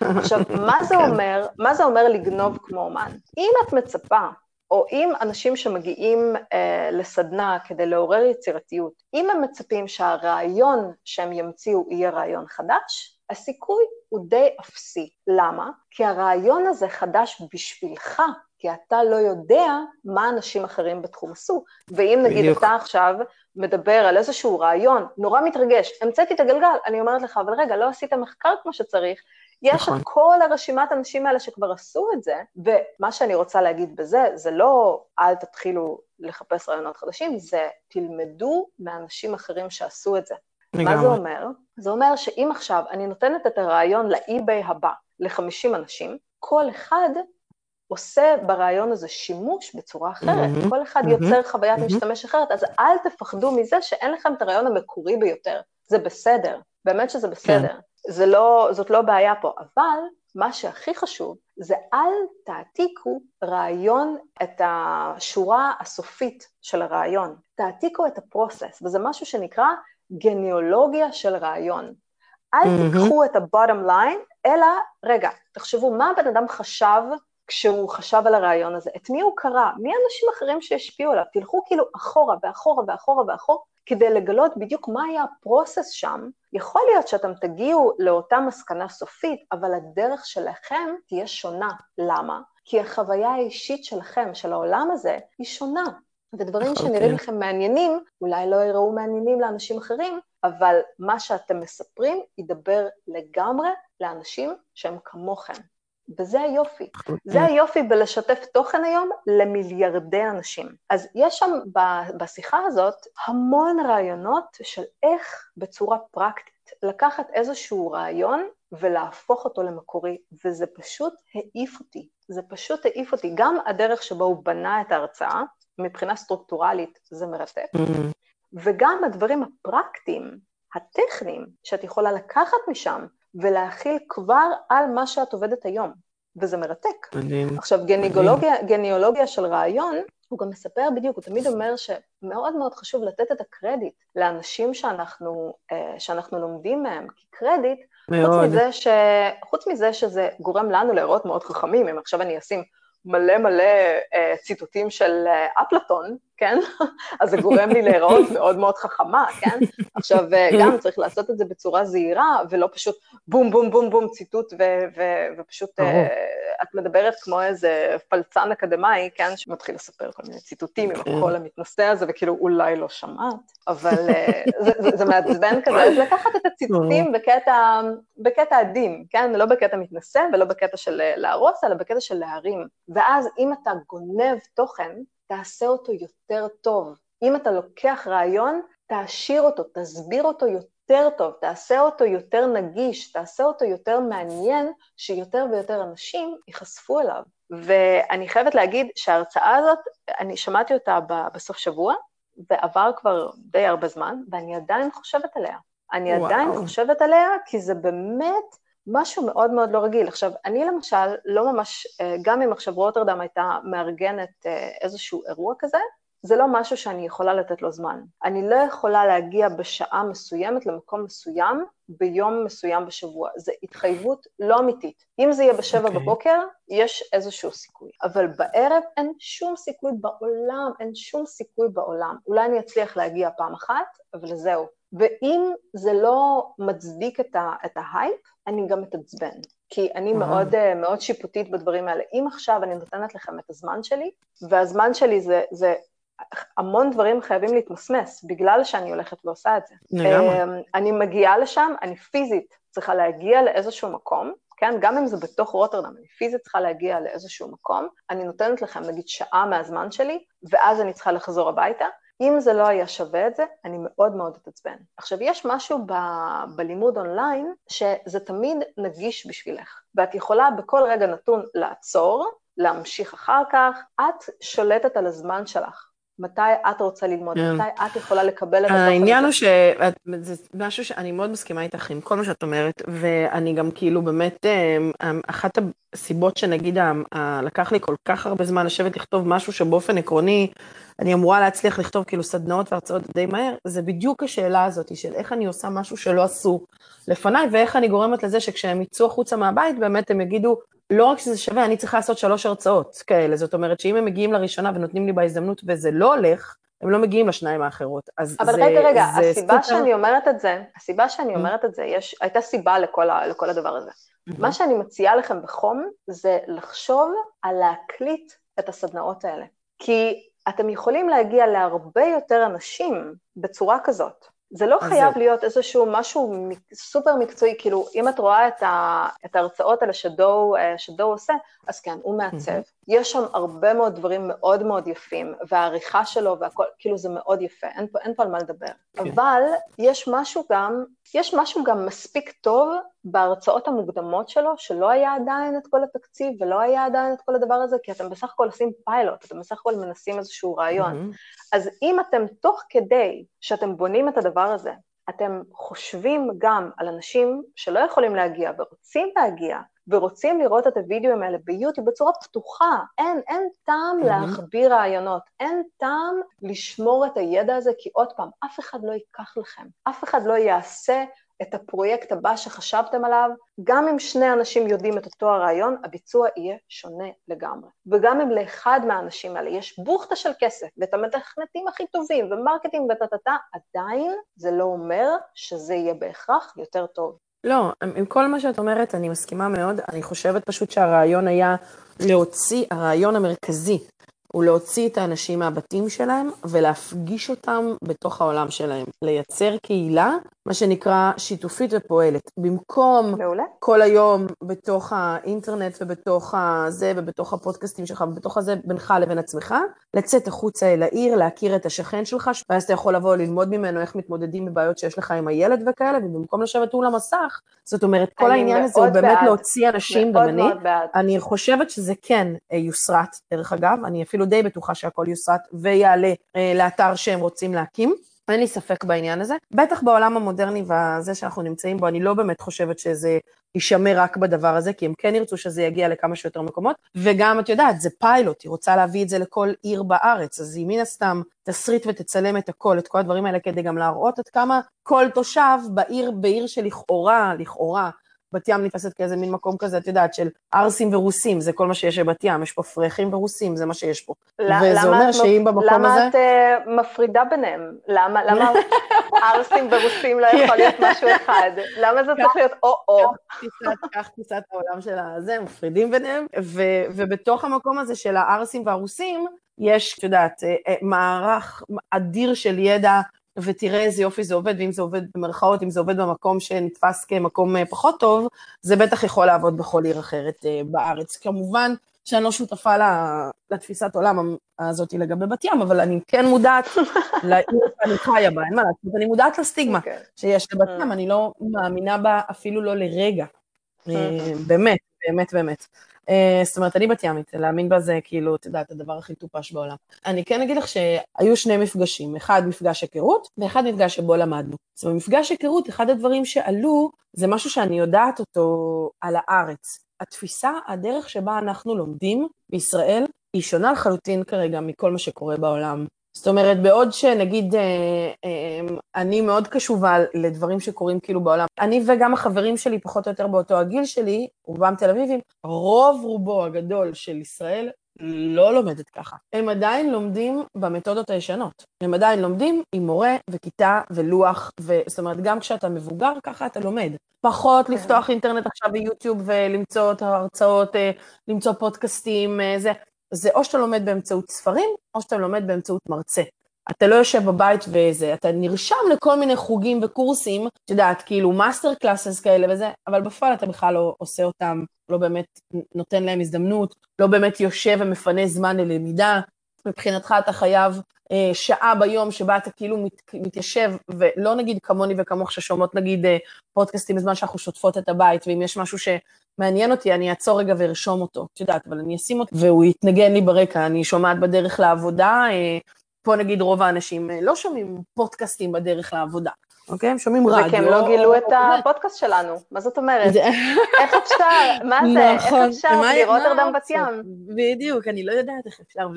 עכשיו, מה זה כן. אומר, מה זה אומר לגנוב כמו אומן? אם את מצפה או אם אנשים שמגיעים אה, לסדנה כדי לעורר יצירתיות, אם הם מצפים שהרעיון שהם ימציאו יהיה רעיון חדש, הסיכוי הוא די אפסי. למה? כי הרעיון הזה חדש בשבילך, כי אתה לא יודע מה אנשים אחרים בתחום עשו. ואם נגיד בדיוק. אתה עכשיו מדבר על איזשהו רעיון, נורא מתרגש, המצאתי את הגלגל, אני אומרת לך, אבל רגע, לא עשית מחקר כמו שצריך, יש נכון. את כל הרשימת האנשים האלה שכבר עשו את זה, ומה שאני רוצה להגיד בזה, זה לא אל תתחילו לחפש רעיונות חדשים, זה תלמדו מאנשים אחרים שעשו את זה. לגמרי. מה זה אומר? זה אומר שאם עכשיו אני נותנת את הרעיון לאי-ביי הבא ל-50 אנשים, כל אחד עושה ברעיון הזה שימוש בצורה אחרת, mm-hmm, כל אחד mm-hmm, יוצר חוויית mm-hmm. משתמש אחרת, אז אל תפחדו מזה שאין לכם את הרעיון המקורי ביותר, זה בסדר, באמת שזה בסדר. כן. זה לא, זאת לא בעיה פה, אבל מה שהכי חשוב זה אל תעתיקו רעיון, את השורה הסופית של הרעיון, תעתיקו את הפרוסס, וזה משהו שנקרא גניאולוגיה של רעיון. אל mm-hmm. תיקחו את ה-bottom line, אלא, רגע, תחשבו מה הבן אדם חשב כשהוא חשב על הרעיון הזה, את מי הוא קרא, מי האנשים אחרים שהשפיעו עליו, תלכו כאילו אחורה ואחורה ואחורה ואחורה, כדי לגלות בדיוק מה היה הפרוסס שם, יכול להיות שאתם תגיעו לאותה מסקנה סופית, אבל הדרך שלכם תהיה שונה. למה? כי החוויה האישית שלכם, של העולם הזה, היא שונה. ודברים okay. אוקיי. שנראים לכם מעניינים, אולי לא יראו מעניינים לאנשים אחרים, אבל מה שאתם מספרים ידבר לגמרי לאנשים שהם כמוכם. וזה היופי. זה היופי בלשתף תוכן היום למיליארדי אנשים. אז יש שם בשיחה הזאת המון רעיונות של איך בצורה פרקטית לקחת איזשהו רעיון ולהפוך אותו למקורי, וזה פשוט העיף אותי. זה פשוט העיף אותי. גם הדרך שבה הוא בנה את ההרצאה, מבחינה סטרוקטורלית זה מרתק, mm-hmm. וגם הדברים הפרקטיים, הטכניים, שאת יכולה לקחת משם ולהכיל כבר על מה שאת עובדת היום, וזה מרתק. מדהים. עכשיו, גניאולוגיה, גניאולוגיה של רעיון, הוא גם מספר בדיוק, הוא תמיד אומר שמאוד מאוד חשוב לתת את הקרדיט לאנשים שאנחנו, אה, שאנחנו לומדים מהם, כי קרדיט, מאוד. חוץ מזה, ש... חוץ מזה שזה גורם לנו להיראות מאוד חכמים, אם עכשיו אני אשים מלא מלא אה, ציטוטים של אה, אפלטון, כן? אז זה גורם לי להיראות מאוד מאוד חכמה, כן? עכשיו, אה, גם צריך לעשות את זה בצורה זהירה, ולא פשוט בום, בום, בום, בום, ציטוט, ו- ו- ופשוט אה, את מדברת כמו איזה פלצן אקדמאי, כן? שמתחיל לספר כל מיני ציטוטים עם כן. הקול המתנשא הזה, וכאילו אולי לא שמעת, אבל אה, זה, זה, זה מעצבן כזה, אז לקחת את הציטוטים בקטע, בקטע עדין, כן? לא בקטע מתנשא ולא בקטע של להרוס, אלא בקטע של להרים. ואז אם אתה גונב תוכן, תעשה אותו יותר טוב. אם אתה לוקח רעיון, תעשיר אותו, תסביר אותו יותר טוב, תעשה אותו יותר נגיש, תעשה אותו יותר מעניין, שיותר ויותר אנשים ייחשפו אליו. ואני חייבת להגיד שההרצאה הזאת, אני שמעתי אותה בסוף שבוע, ועבר כבר די הרבה זמן, ואני עדיין חושבת עליה. אני וואו. עדיין חושבת עליה, כי זה באמת משהו מאוד מאוד לא רגיל. עכשיו, אני למשל לא ממש, אה, גם אם עכשיו רוטרדם הייתה מארגנת אה, איזשהו אירוע כזה, זה לא משהו שאני יכולה לתת לו זמן. אני לא יכולה להגיע בשעה מסוימת למקום מסוים ביום מסוים בשבוע. זו התחייבות לא אמיתית. אם זה יהיה בשבע okay. אוקיי. בבוקר, יש איזשהו סיכוי. אבל בערב אין שום סיכוי בעולם, אין שום סיכוי בעולם. אולי אני אצליח להגיע פעם אחת, אבל זהו. ואם זה לא מצדיק את, ה, את ההייפ, אני גם מתעצבן. כי אני מאוד, אה, מאוד שיפוטית בדברים האלה. אם עכשיו אני נותנת לכם את הזמן שלי, והזמן שלי זה, זה המון דברים חייבים להתמסמס, בגלל שאני הולכת ועושה את זה. לגמרי. אמ, אני מגיעה לשם, אני פיזית צריכה להגיע לאיזשהו מקום, כן? גם אם זה בתוך רוטרדם, אני פיזית צריכה להגיע לאיזשהו מקום, אני נותנת לכם נגיד שעה מהזמן שלי, ואז אני צריכה לחזור הביתה. אם זה לא היה שווה את זה, אני מאוד מאוד אתעצבן. עכשיו, יש משהו ב, בלימוד אונליין שזה תמיד נגיש בשבילך, ואת יכולה בכל רגע נתון לעצור, להמשיך אחר כך, את שולטת על הזמן שלך. מתי את רוצה ללמוד, כן. מתי את יכולה לקבל את התוכן הזה. העניין הוא שזה משהו שאני מאוד מסכימה איתך עם כל מה שאת אומרת, ואני גם כאילו באמת, אה, אחת הסיבות שנגיד לקח לי כל כך הרבה זמן לשבת לכתוב משהו שבאופן עקרוני, אני אמורה להצליח לכתוב כאילו סדנאות והרצאות די מהר, זה בדיוק השאלה הזאת של איך אני עושה משהו שלא עשו לפניי, ואיך אני גורמת לזה שכשהם יצאו החוצה מהבית, באמת הם יגידו, לא רק שזה שווה, אני צריכה לעשות שלוש הרצאות כאלה, זאת אומרת שאם הם מגיעים לראשונה ונותנים לי בהזדמנות וזה לא הולך, הם לא מגיעים לשניים האחרות. אז אבל זה, רגע, רגע, זה הסיבה סופר... שאני אומרת את זה, הסיבה שאני mm. אומרת את זה, יש, הייתה סיבה לכל, ה, לכל הדבר הזה. Mm-hmm. מה שאני מציעה לכם בחום, זה לחשוב על להקליט את הסדנאות האלה. כי אתם יכולים להגיע להרבה יותר אנשים בצורה כזאת. זה לא חייב זה... להיות איזשהו משהו סופר מקצועי, כאילו, אם את רואה את, ה, את ההרצאות האלה שדו, אה, שדו עושה, אז כן, הוא מעצב. Mm-hmm. יש שם הרבה מאוד דברים מאוד מאוד יפים, והעריכה שלו והכל, כאילו זה מאוד יפה, אין פה, אין פה על מה לדבר. כן. אבל יש משהו גם, יש משהו גם מספיק טוב בהרצאות המוקדמות שלו, שלא היה עדיין את כל התקציב ולא היה עדיין את כל הדבר הזה, כי אתם בסך הכל עושים פיילוט, אתם בסך הכל מנסים איזשהו רעיון. Mm-hmm. אז אם אתם תוך כדי שאתם בונים את הדבר הזה, אתם חושבים גם על אנשים שלא יכולים להגיע ורוצים להגיע, ורוצים לראות את הוידאוים האלה ביוטיוב בצורה פתוחה. אין, אין טעם mm-hmm. להחביא רעיונות, אין טעם לשמור את הידע הזה, כי עוד פעם, אף אחד לא ייקח לכם, אף אחד לא יעשה את הפרויקט הבא שחשבתם עליו, גם אם שני אנשים יודעים את אותו הרעיון, הביצוע יהיה שונה לגמרי. וגם אם לאחד מהאנשים האלה יש בוכטה של כסף, ואת המתכנתים הכי טובים, ו marketing וטטטה, עדיין זה לא אומר שזה יהיה בהכרח יותר טוב. לא, עם כל מה שאת אומרת, אני מסכימה מאוד. אני חושבת פשוט שהרעיון היה להוציא, הרעיון המרכזי הוא להוציא את האנשים מהבתים שלהם ולהפגיש אותם בתוך העולם שלהם. לייצר קהילה, מה שנקרא שיתופית ופועלת. במקום מעולה. כל היום בתוך האינטרנט ובתוך הזה ובתוך הפודקאסטים שלך ובתוך הזה בינך לבין עצמך, לצאת החוצה אל העיר, להכיר את השכן שלך, ואז אתה יכול לבוא ללמוד ממנו איך מתמודדים בבעיות שיש לך עם הילד וכאלה, ובמקום לשבת מול המסך, זאת אומרת, כל העניין הזה הוא באמת בעד. להוציא אנשים, גם אני, אני חושבת שזה כן אה, יוסרט, דרך אגב, אני אפילו די בטוחה שהכל יוסרט ויעלה אה, לאתר שהם רוצים להקים. אין לי ספק בעניין הזה. בטח בעולם המודרני והזה שאנחנו נמצאים בו, אני לא באמת חושבת שזה יישמר רק בדבר הזה, כי הם כן ירצו שזה יגיע לכמה שיותר מקומות, וגם, את יודעת, זה פיילוט, היא רוצה להביא את זה לכל עיר בארץ, אז היא מן הסתם תסריט ותצלם את הכל, את כל הדברים האלה, כדי גם להראות עד כמה כל תושב בעיר, בעיר שלכאורה, לכאורה, בת ים נתפסת כאיזה מין מקום כזה, את יודעת, של ערסים ורוסים, זה כל מה שיש בבת ים, יש פה פרחים ורוסים, זה מה שיש פה. וזה אומר שאם במקום הזה... למה את uh, מפרידה ביניהם? למה, למה *laughs* ערסים ורוסים לא יכול להיות משהו אחד? למה זה צריך להיות או-או? קח תפיסת העולם של הזה, מפרידים ביניהם, ובתוך המקום הזה של הערסים והרוסים, יש, את יודעת, אה, אה, מערך אדיר של ידע ותראה איזה יופי זה עובד, ואם זה עובד במרכאות, אם זה עובד במקום שנתפס כמקום אה, פחות טוב, זה בטח יכול לעבוד בכל עיר אחרת אה, בארץ. כמובן שאני לא שותפה לתפיסת עולם הזאת לגבי בת ים, אבל אני כן מודעת *laughs* לעיר שאני חיה בה, אין מה לעשות, אני מודעת לסטיגמה okay. אוקיי. שיש לבת ים, mm. אני לא מאמינה בה אפילו לא לרגע. באמת, באמת, באמת. אה, זאת אומרת, אני בת ימית, להאמין בה זה כאילו, את יודעת, הדבר הכי טופש בעולם. אני כן אגיד לך שהיו שני מפגשים, אחד מפגש היכרות, ואחד מפגש שבו למדנו. אז במפגש היכרות, אחד הדברים שעלו, זה משהו שאני יודעת אותו על הארץ. התפיסה, הדרך שבה אנחנו לומדים בישראל, היא שונה לחלוטין כרגע מכל מה שקורה בעולם. זאת אומרת, בעוד שנגיד אה, אה, אני מאוד קשובה לדברים שקורים כאילו בעולם, אני וגם החברים שלי פחות או יותר באותו הגיל שלי, רובם תל אביבים, רוב רובו הגדול של ישראל לא לומדת ככה. הם עדיין לומדים במתודות הישנות. הם עדיין לומדים עם מורה וכיתה ולוח, ו... זאת אומרת, גם כשאתה מבוגר, ככה אתה לומד. פחות כן. לפתוח אינטרנט עכשיו ביוטיוב ולמצוא את ההרצאות, אה, למצוא פודקאסטים, זה. זה או שאתה לומד באמצעות ספרים, או שאתה לומד באמצעות מרצה. אתה לא יושב בבית וזה, אתה נרשם לכל מיני חוגים וקורסים, את יודעת, כאילו master classes כאלה וזה, אבל בפועל אתה בכלל לא עושה אותם, לא באמת נותן להם הזדמנות, לא באמת יושב ומפנה זמן ללמידה. מבחינתך אתה חייב שעה ביום שבה אתה כאילו מת, מתיישב, ולא נגיד כמוני וכמוך ששומעות נגיד אה, פודקאסטים בזמן שאנחנו שוטפות את הבית, ואם יש משהו שמעניין אותי, אני אעצור רגע וארשום אותו, את יודעת, אבל אני אשים אותו, והוא יתנגן לי ברקע, אני שומעת בדרך לעבודה, אה, פה נגיד רוב האנשים לא שומעים פודקאסטים בדרך לעבודה. אוקיי? הם שומעים רדיו. זה כי הם לא גילו את *laughs* הפודקאסט שלנו, מה זאת אומרת? איך אפשר, מה זה, איך נכון. אפשר בלי רוטרדם בת ים? בדיוק, אני לא יודעת איך אפשר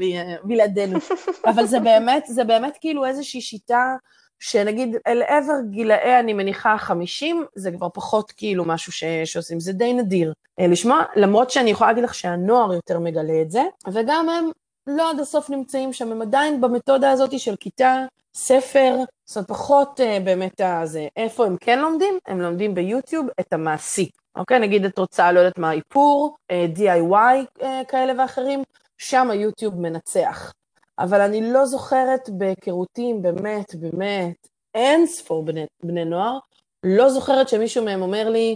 בלעדינו. אבל זה באמת, זה באמת כאילו איזושהי שיטה שנגיד אל עבר גילאי, אני מניחה, 50, זה כבר פחות כאילו משהו ש, שעושים, זה די נדיר אה, לשמוע, למרות שאני יכולה להגיד לך שהנוער יותר מגלה את זה, וגם הם לא עד הסוף נמצאים שם, הם עדיין במתודה הזאת של כיתה, ספר, זאת אומרת פחות uh, באמת הזה. איפה הם כן לומדים? הם לומדים ביוטיוב את המעשי. אוקיי? נגיד את רוצה, לא יודעת מה, איפור, uh, DIY uh, כאלה ואחרים, שם היוטיוב מנצח. אבל אני לא זוכרת בהיכרותי באמת, באמת, אין ספור בני, בני נוער, לא זוכרת שמישהו מהם אומר לי,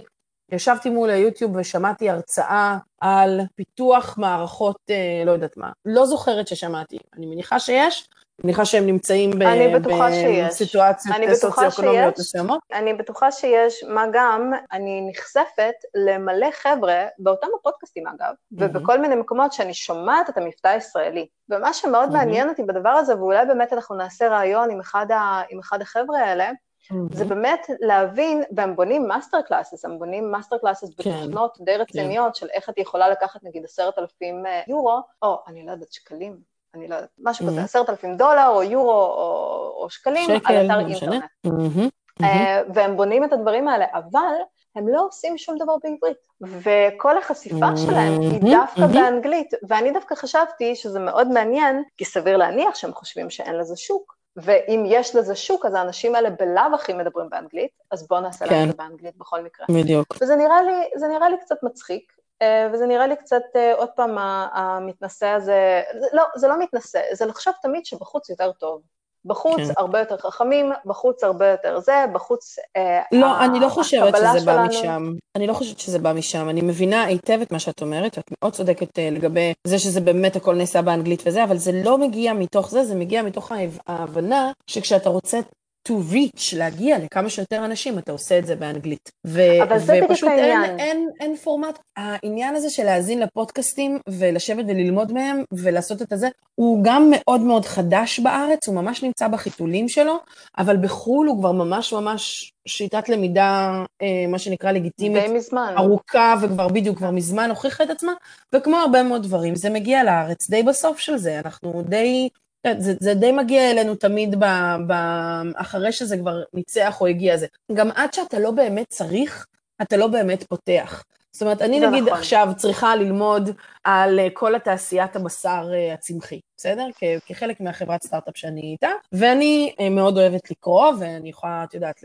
ישבתי מול היוטיוב ושמעתי הרצאה על פיתוח מערכות, אה, לא יודעת מה. לא זוכרת ששמעתי. אני מניחה שיש, מניחה שהם נמצאים בסיטואציות סוציו-אקונומיות מסוימות. אני בטוחה שיש, מה גם, אני נחשפת למלא חבר'ה, באותם הפודקאסטים אגב, mm-hmm. ובכל מיני מקומות שאני שומעת את המבטא הישראלי. ומה שמאוד mm-hmm. מעניין אותי בדבר הזה, ואולי באמת אנחנו נעשה ראיון עם אחד, ה, עם אחד החבר'ה האלה, זה באמת להבין, והם בונים master classes, הם בונים master classes כן. בתוכנות די כן. רציניות של איך את יכולה לקחת נגיד עשרת אלפים אה, יורו, או אני לא יודעת, שקלים, אני לא יודעת, משהו כזה, עשרת אלפים דולר או יורו או שקלים על אתר אינטרנט. אה, והם בונים את הדברים האלה, אבל הם לא עושים שום דבר בעברית, וכל החשיפה שלהם היא דווקא באנגלית, ואני דווקא חשבתי שזה מאוד מעניין, כי סביר להניח שהם חושבים שאין לזה שוק, ואם יש לזה שוק, אז האנשים האלה בלאו הכי מדברים באנגלית, אז בואו נעשה כן. להם את זה באנגלית בכל מקרה. בדיוק. וזה נראה לי, נראה לי קצת מצחיק, אה, וזה נראה לי קצת, אה, עוד פעם, המתנשא הזה, לא, זה לא מתנשא, זה לחשוב תמיד שבחוץ יותר טוב. בחוץ כן. הרבה יותר חכמים, בחוץ הרבה יותר זה, בחוץ... אה, לא, אני לא חושבת שזה שלנו... בא משם. אני לא חושבת שזה בא משם. אני מבינה היטב את מה שאת אומרת, את מאוד צודקת אה, לגבי זה שזה באמת הכל נעשה באנגלית וזה, אבל זה לא מגיע מתוך זה, זה מגיע מתוך ההבנה שכשאתה רוצה to reach, להגיע לכמה שיותר אנשים, אתה עושה את זה באנגלית. ו- אבל זה בדיוק העניין. אין, אין, אין פורמט. העניין הזה של להאזין לפודקאסטים ולשבת וללמוד מהם ולעשות את הזה, הוא גם מאוד מאוד חדש בארץ, הוא ממש נמצא בחיתולים שלו, אבל בחו"ל הוא כבר ממש ממש שיטת למידה, אה, מה שנקרא לגיטימית, די מזמן. ארוכה וכבר בדיוק, כבר מזמן הוכיחה את עצמה, וכמו הרבה מאוד דברים, זה מגיע לארץ די בסוף של זה, אנחנו די כן, זה, זה די מגיע אלינו תמיד ב, ב, אחרי שזה כבר ניצח או הגיע זה. גם עד שאתה לא באמת צריך, אתה לא באמת פותח. זאת אומרת, אני נגיד נכון. עכשיו צריכה ללמוד על אה, כל התעשיית הבשר אה, הצמחי, בסדר? כחלק מהחברת סטארט-אפ שאני איתה, ואני אה, מאוד אוהבת לקרוא, ואני יכולה, את יודעת,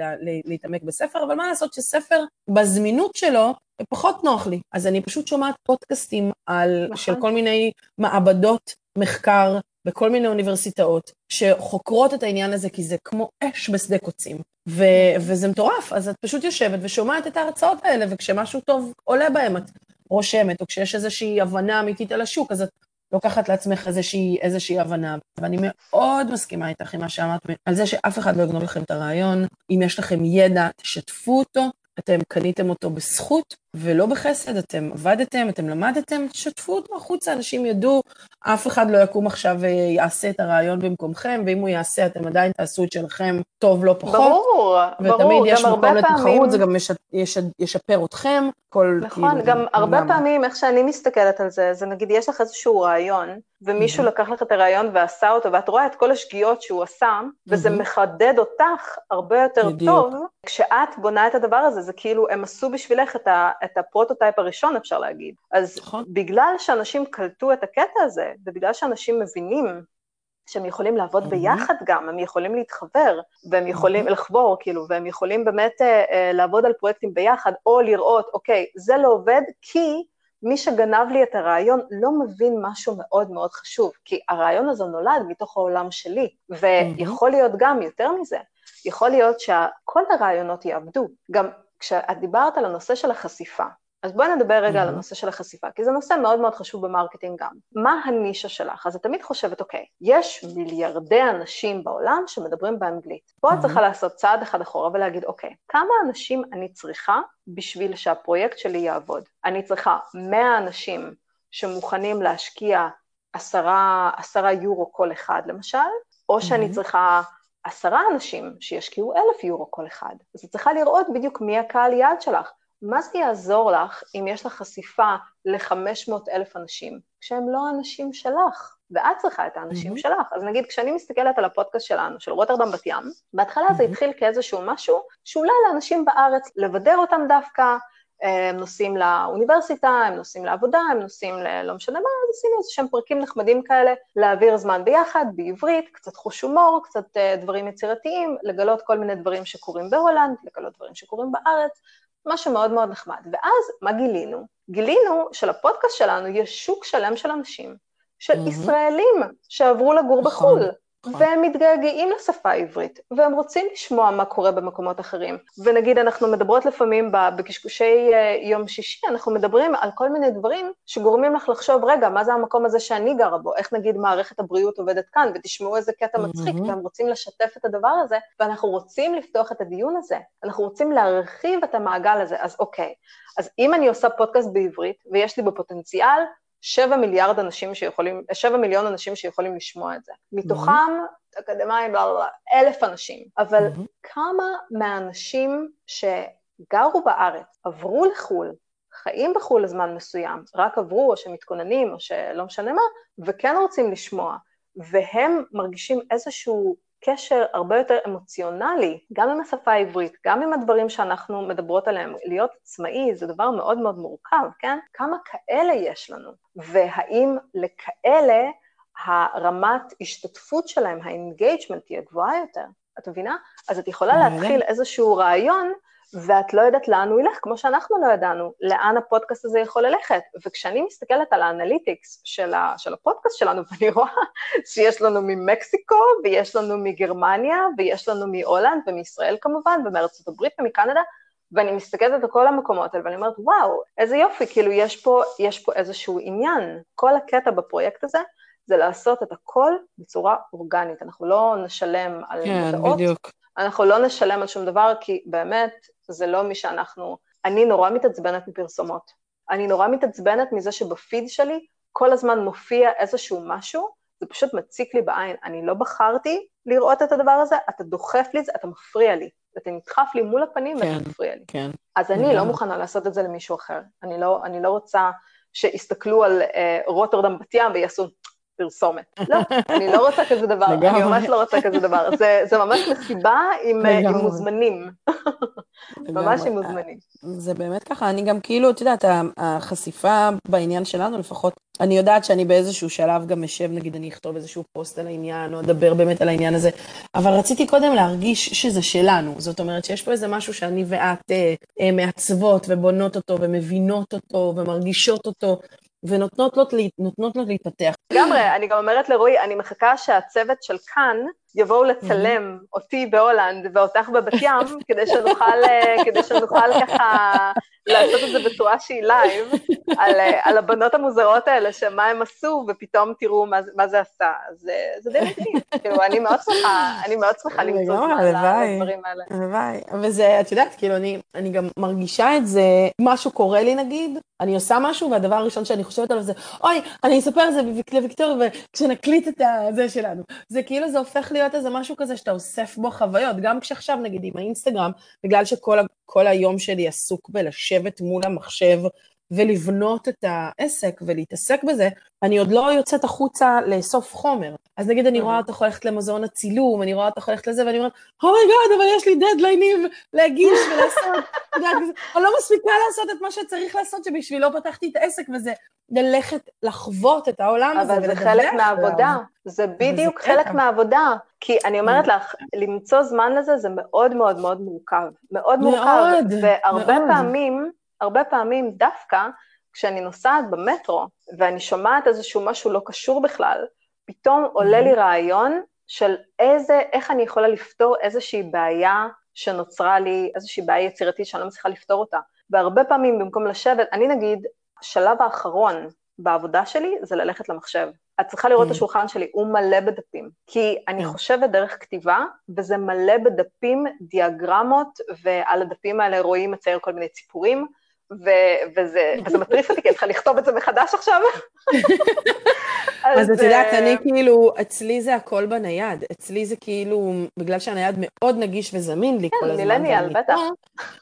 להתעמק בספר, אבל מה לעשות שספר, בזמינות שלו, פחות נוח לי. אז אני פשוט שומעת פודקאסטים על, נכון. של כל מיני מעבדות מחקר בכל מיני אוניברסיטאות שחוקרות את העניין הזה, כי זה כמו אש בשדה קוצים. ו- וזה מטורף, אז את פשוט יושבת ושומעת את ההרצאות האלה, וכשמשהו טוב עולה בהם, את רושמת, או כשיש איזושהי הבנה אמיתית על השוק, אז את לוקחת לעצמך איזושהי, איזושהי הבנה. ואני מאוד מסכימה איתך עם מה שאמרת, על זה שאף אחד לא יגנוב לכם את הרעיון. אם יש לכם ידע, תשתפו אותו, אתם קניתם אותו בזכות ולא בחסד, אתם עבדתם, אתם למדתם, תשתפו אותו החוצה, אנשים ידעו, אף אחד לא יקום עכשיו ויעשה את הרעיון במקומכם, ואם הוא יעשה, אתם עדיין תעשו את שלכם טוב לא פחות. ברור, ברור, ותמיד יש מקום לתחרות, פעמים... זה גם יש, יש, ישפר אתכם, כל... נכון, כאילו, גם הרבה גם... פעמים, איך שאני מסתכלת על זה, זה נגיד, יש לך איזשהו רעיון, ומישהו mm-hmm. לקח לך את הרעיון ועשה אותו, ואת רואה את כל השגיאות שהוא עשה, וזה mm-hmm. מחדד אותך הרבה יותר בדיוק. טוב. כשאת בונה את הדבר הזה, זה כאילו, הם עשו בשבילך את, ה, את ה prototype הראשון, אפשר להגיד. אז נכון. בגלל שאנשים קלטו את הקטע הזה, ובגלל שאנשים מבינים שהם יכולים לעבוד mm-hmm. ביחד גם, הם יכולים להתחבר, והם יכולים mm-hmm. לחבור, כאילו, והם יכולים באמת uh, לעבוד על פרויקטים ביחד, או לראות, אוקיי, זה לא עובד כי מי שגנב לי את הרעיון לא מבין משהו מאוד מאוד חשוב, כי הרעיון הזה נולד מתוך העולם שלי, ויכול להיות גם, יותר מזה, יכול להיות שכל הרעיונות יעבדו. גם כשאת דיברת על הנושא של החשיפה, אז בואי נדבר רגע mm-hmm. על הנושא של החשיפה, כי זה נושא מאוד מאוד חשוב ב marketing גם. מה הנישה שלך? אז את תמיד חושבת, אוקיי, יש מיליארדי אנשים בעולם שמדברים באנגלית. פה mm-hmm. את צריכה לעשות צעד אחד אחורה ולהגיד, אוקיי, כמה אנשים אני צריכה בשביל שהפרויקט שלי יעבוד? אני צריכה 100 אנשים שמוכנים להשקיע עשרה, עשרה יורו כל אחד למשל, או שאני mm-hmm. צריכה עשרה אנשים שישקיעו אלף יורו כל אחד. אז את צריכה לראות בדיוק מי הקהל יעד שלך. מה זה יעזור לך אם יש לך חשיפה ל-500 אלף אנשים, כשהם לא האנשים שלך, ואת צריכה את האנשים mm-hmm. שלך? אז נגיד, כשאני מסתכלת על הפודקאסט שלנו, של רוטרדם בת ים, בהתחלה mm-hmm. זה התחיל כאיזשהו משהו שאולי לאנשים בארץ, לבדר אותם דווקא, הם נוסעים לאוניברסיטה, הם נוסעים לעבודה, הם נוסעים ללא משנה מה, אז עשינו איזה שהם פרקים נחמדים כאלה, להעביר זמן ביחד, בעברית, קצת חוש הומור, קצת דברים יצירתיים, לגלות כל מיני דברים שקורים בהולנד, לגלות דברים שקורים בארץ, משהו מאוד מאוד נחמד. ואז מה גילינו? גילינו שלפודקאסט שלנו יש שוק שלם של אנשים, של mm-hmm. ישראלים שעברו לגור נכון. בחו"ל. נכון. והם מתגעגעים לשפה העברית, והם רוצים לשמוע מה קורה במקומות אחרים. ונגיד, אנחנו מדברות לפעמים בקשקושי אה, יום שישי, אנחנו מדברים על כל מיני דברים שגורמים לך לחשוב, רגע, מה זה המקום הזה שאני גרה בו? איך נגיד מערכת הבריאות עובדת כאן? ותשמעו איזה קטע מצחיק, mm-hmm. והם רוצים לשתף את הדבר הזה, ואנחנו רוצים לפתוח את הדיון הזה, אנחנו רוצים להרחיב את המעגל הזה, אז אוקיי. אז אם אני עושה פודקאסט בעברית, ויש לי בפוטנציאל שבע מיליארד אנשים שיכולים, שבע מיליון אנשים שיכולים לשמוע את זה. מתוכם, mm-hmm. אקדמאים, לא, לא, אלף אנשים. אבל mm-hmm. כמה מהאנשים שגרו בארץ, עברו לחו"ל, חיים בחו"ל לזמן מסוים, רק עברו או שמתכוננים או שלא משנה מה, וכן רוצים לשמוע, והם מרגישים איזשהו קשר הרבה יותר אמוציונלי, גם עם השפה העברית, גם עם הדברים שאנחנו מדברות עליהם. להיות עצמאי זה דבר מאוד מאוד מורכב, כן? כמה כאלה יש לנו? והאם לכאלה הרמת השתתפות שלהם, ה engagement תהיה גבוהה יותר? את מבינה? אז את יכולה להתחיל איזשהו רעיון ואת לא יודעת לאן הוא ילך, כמו שאנחנו לא ידענו, לאן הפודקאסט הזה יכול ללכת. וכשאני מסתכלת על ה analytics של, ה, של הפודקאסט שלנו, *laughs* ואני רואה שיש לנו ממקסיקו, ויש לנו מגרמניה, ויש לנו מהולנד, ומישראל כמובן, ומארצות הברית ומקנדה, ואני מסתכלת על כל המקומות האלה, ואני אומרת, וואו, איזה יופי, כאילו יש פה, יש פה איזשהו עניין. כל הקטע בפרויקט הזה זה לעשות את הכל בצורה אורגנית. אנחנו לא נשלם על כן, מודעות. בדיוק. אנחנו לא נשלם על שום דבר, כי באמת, זה לא מי שאנחנו... אני נורא מתעצבנת מפרסומות. אני נורא מתעצבנת מזה שבפיד שלי כל הזמן מופיע איזשהו משהו, זה פשוט מציק לי בעין. אני לא בחרתי לראות את הדבר הזה, אתה דוחף לי את זה, אתה מפריע לי. אתה נדחף לי מול הפנים כן, ואתה מפריע לי. כן. אז אני לא מוכנה לעשות את זה למישהו אחר. אני לא, אני לא רוצה שיסתכלו על אה, רוטרדם בת ים ויעשו פרסומת. לא, אני לא רוצה כזה דבר, אני ממש לא רוצה כזה דבר. זה, זה ממש מסיבה עם, עם מוזמנים. *laughs* ממש עם מוזמנים. זה באמת ככה, אני גם כאילו, את יודעת, החשיפה בעניין שלנו לפחות, אני יודעת שאני באיזשהו שלב גם אשב, נגיד אני אכתוב איזשהו פוסט על העניין, או אדבר באמת על העניין הזה, אבל רציתי קודם להרגיש שזה שלנו, זאת אומרת שיש פה איזה משהו שאני ואת אה, אה, מעצבות ובונות אותו ומבינות אותו ומרגישות אותו, ונותנות לו, לו להתפתח. לגמרי, אני גם אומרת לרועי, אני מחכה שהצוות של כאן יבואו לצלם אותי בהולנד ואותך בבת ים, *laughs* כדי שנוכל, כדי שנוכל ככה לעשות את זה בצורה שהיא live, על, על הבנות המוזרות האלה, שמה הם עשו, ופתאום תראו מה, מה זה עשה. אז זה די מדהים. כאילו, אני מאוד שמחה, אני מאוד שמחה למצוא זמן לדברים האלה. הלוואי, וזה, את יודעת, כאילו, אני, אני גם מרגישה את זה, משהו קורה לי נגיד, אני עושה משהו, והדבר הראשון שאני חושבת עליו זה, אוי, אני אספר על זה לוויקטוריה, וכשנקליט את זה שלנו. זה כאילו, זה הופך להיות איזה משהו כזה שאתה אוסף בו חוויות, גם כשעכשיו, נגיד, עם האינסטגרם, בגלל שכל היום שלי עסוק בלשבת מול המחשב, ולבנות את העסק ולהתעסק בזה, אני עוד לא יוצאת החוצה לאסוף חומר. אז נגיד אני רואה אותך הולכת למוזיאון הצילום, אני רואה אותך הולכת לזה, ואני אומרת, oh my God, אבל יש לי דדליינים להגיש ולעשות, אני לא מספיקה לעשות את מה שצריך לעשות, שבשבילו פתחתי את העסק, וזה ללכת לחוות את העולם הזה. אבל זה חלק מהעבודה, זה בדיוק חלק מהעבודה. כי אני אומרת לך, למצוא זמן לזה זה מאוד מאוד מאוד מורכב. מאוד מורכב. והרבה פעמים, הרבה פעמים דווקא כשאני נוסעת במטרו ואני שומעת איזשהו משהו לא קשור בכלל, פתאום עולה לי רעיון של איזה, איך אני יכולה לפתור איזושהי בעיה שנוצרה לי, איזושהי בעיה יצירתית שאני לא מצליחה לפתור אותה. והרבה פעמים במקום לשבת, אני נגיד, השלב האחרון בעבודה שלי זה ללכת למחשב. את צריכה לראות את השולחן שלי, הוא מלא בדפים. כי אני חושבת דרך כתיבה, וזה מלא בדפים, דיאגרמות, ועל הדפים האלה רואים מצייר כל מיני ציפורים, ו- וזה, וזה מטריף אותי, כי אני צריכה לכתוב את זה מחדש עכשיו. *laughs* אז את יודעת, אני אה, כאילו, אצלי זה הכל בנייד. אצלי זה כאילו, בגלל שהנייד מאוד נגיש וזמין לי כל הזמן. כן, מילניאל, בטח.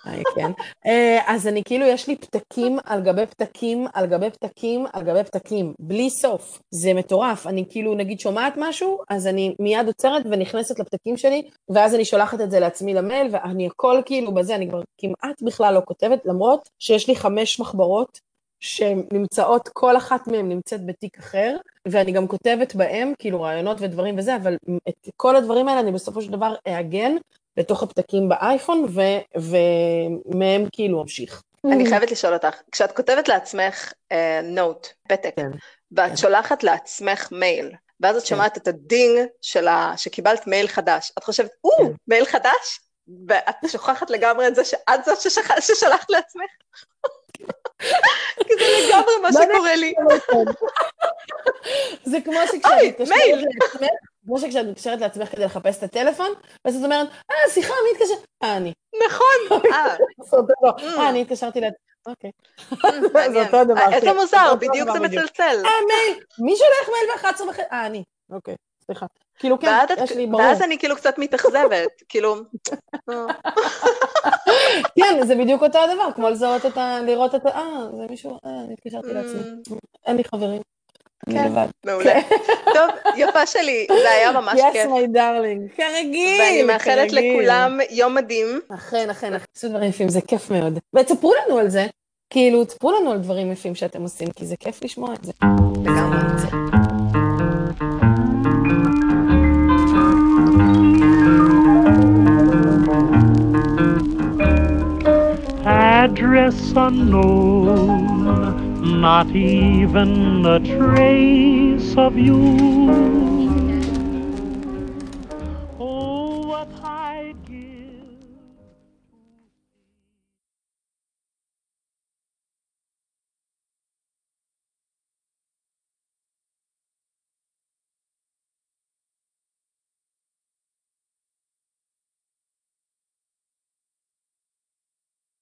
אה, כן. אה, אז אני כאילו, יש לי פתקים על גבי פתקים, על גבי פתקים, על גבי פתקים, בלי סוף. זה מטורף. אני כאילו, נגיד, שומעת משהו, אז אני מיד עוצרת ונכנסת לפתקים שלי, ואז אני שולחת את זה לעצמי למייל, ואני הכל כאילו בזה, אני כבר כמעט בכלל לא כותבת, למרות שיש לי חמש מחברות שנמצאות, כל אחת מהן נמצאת בתיק אחר, ואני גם כותבת בהם, כאילו רעיונות ודברים וזה, אבל את כל הדברים האלה אני בסופו של דבר אעגן לתוך הפתקים באייפון, ומהם כאילו אמשיך. אני חייבת לשאול אותך, כשאת כותבת לעצמך note, uh, פתק, כן. ואת. שולחת לעצמך מייל, ואז את כן. שומעת את ה ding של ה... שקיבלת מייל חדש, את חושבת, או, כן. מייל חדש? ואת שוכחת לגמרי את זה שאת זאת ששלחת לעצמך. כי זה לגמרי מה שקורה לי. זה כמו שכשאת מתקשרת לעצמך, כמו שכשאת מתקשרת לעצמך כדי לחפש את הטלפון, ואז את אומרת, אה, סליחה, מי התקשר? אה, אני. נכון. אה, אה אני התקשרתי לעצמך. אוקיי. *laughs* זה אותו דבר. איזה מוזר, בדיוק זה מצלצל. אה, מייל, מי שולח מייל ב-11 וחצי? אה, אני. אוקיי, סליחה. כאילו, כן, יש לי ברור. ואז אני כאילו קצת מתאכזבת, *laughs* כאילו... *laughs* כן, זה בדיוק אותו הדבר, כמו לזהות את ה... לראות את ה... אה, זה מישהו... אה, אני התקשרתי לעצמי. Mm. אין לי חברים. כן, מעולה. כן. *laughs* טוב, יפה שלי, זה היה ממש כיף. Yes, my darling, כרגיל. ואני מאחלת לכולם יום מדהים. אכן, אכן, עשו דברים יפים, זה כיף מאוד. ותספרו לנו על זה, כאילו, תספרו לנו על דברים יפים שאתם עושים, כי זה כיף לשמוע את זה. לגמרי. Address unknown, not even a trace of you.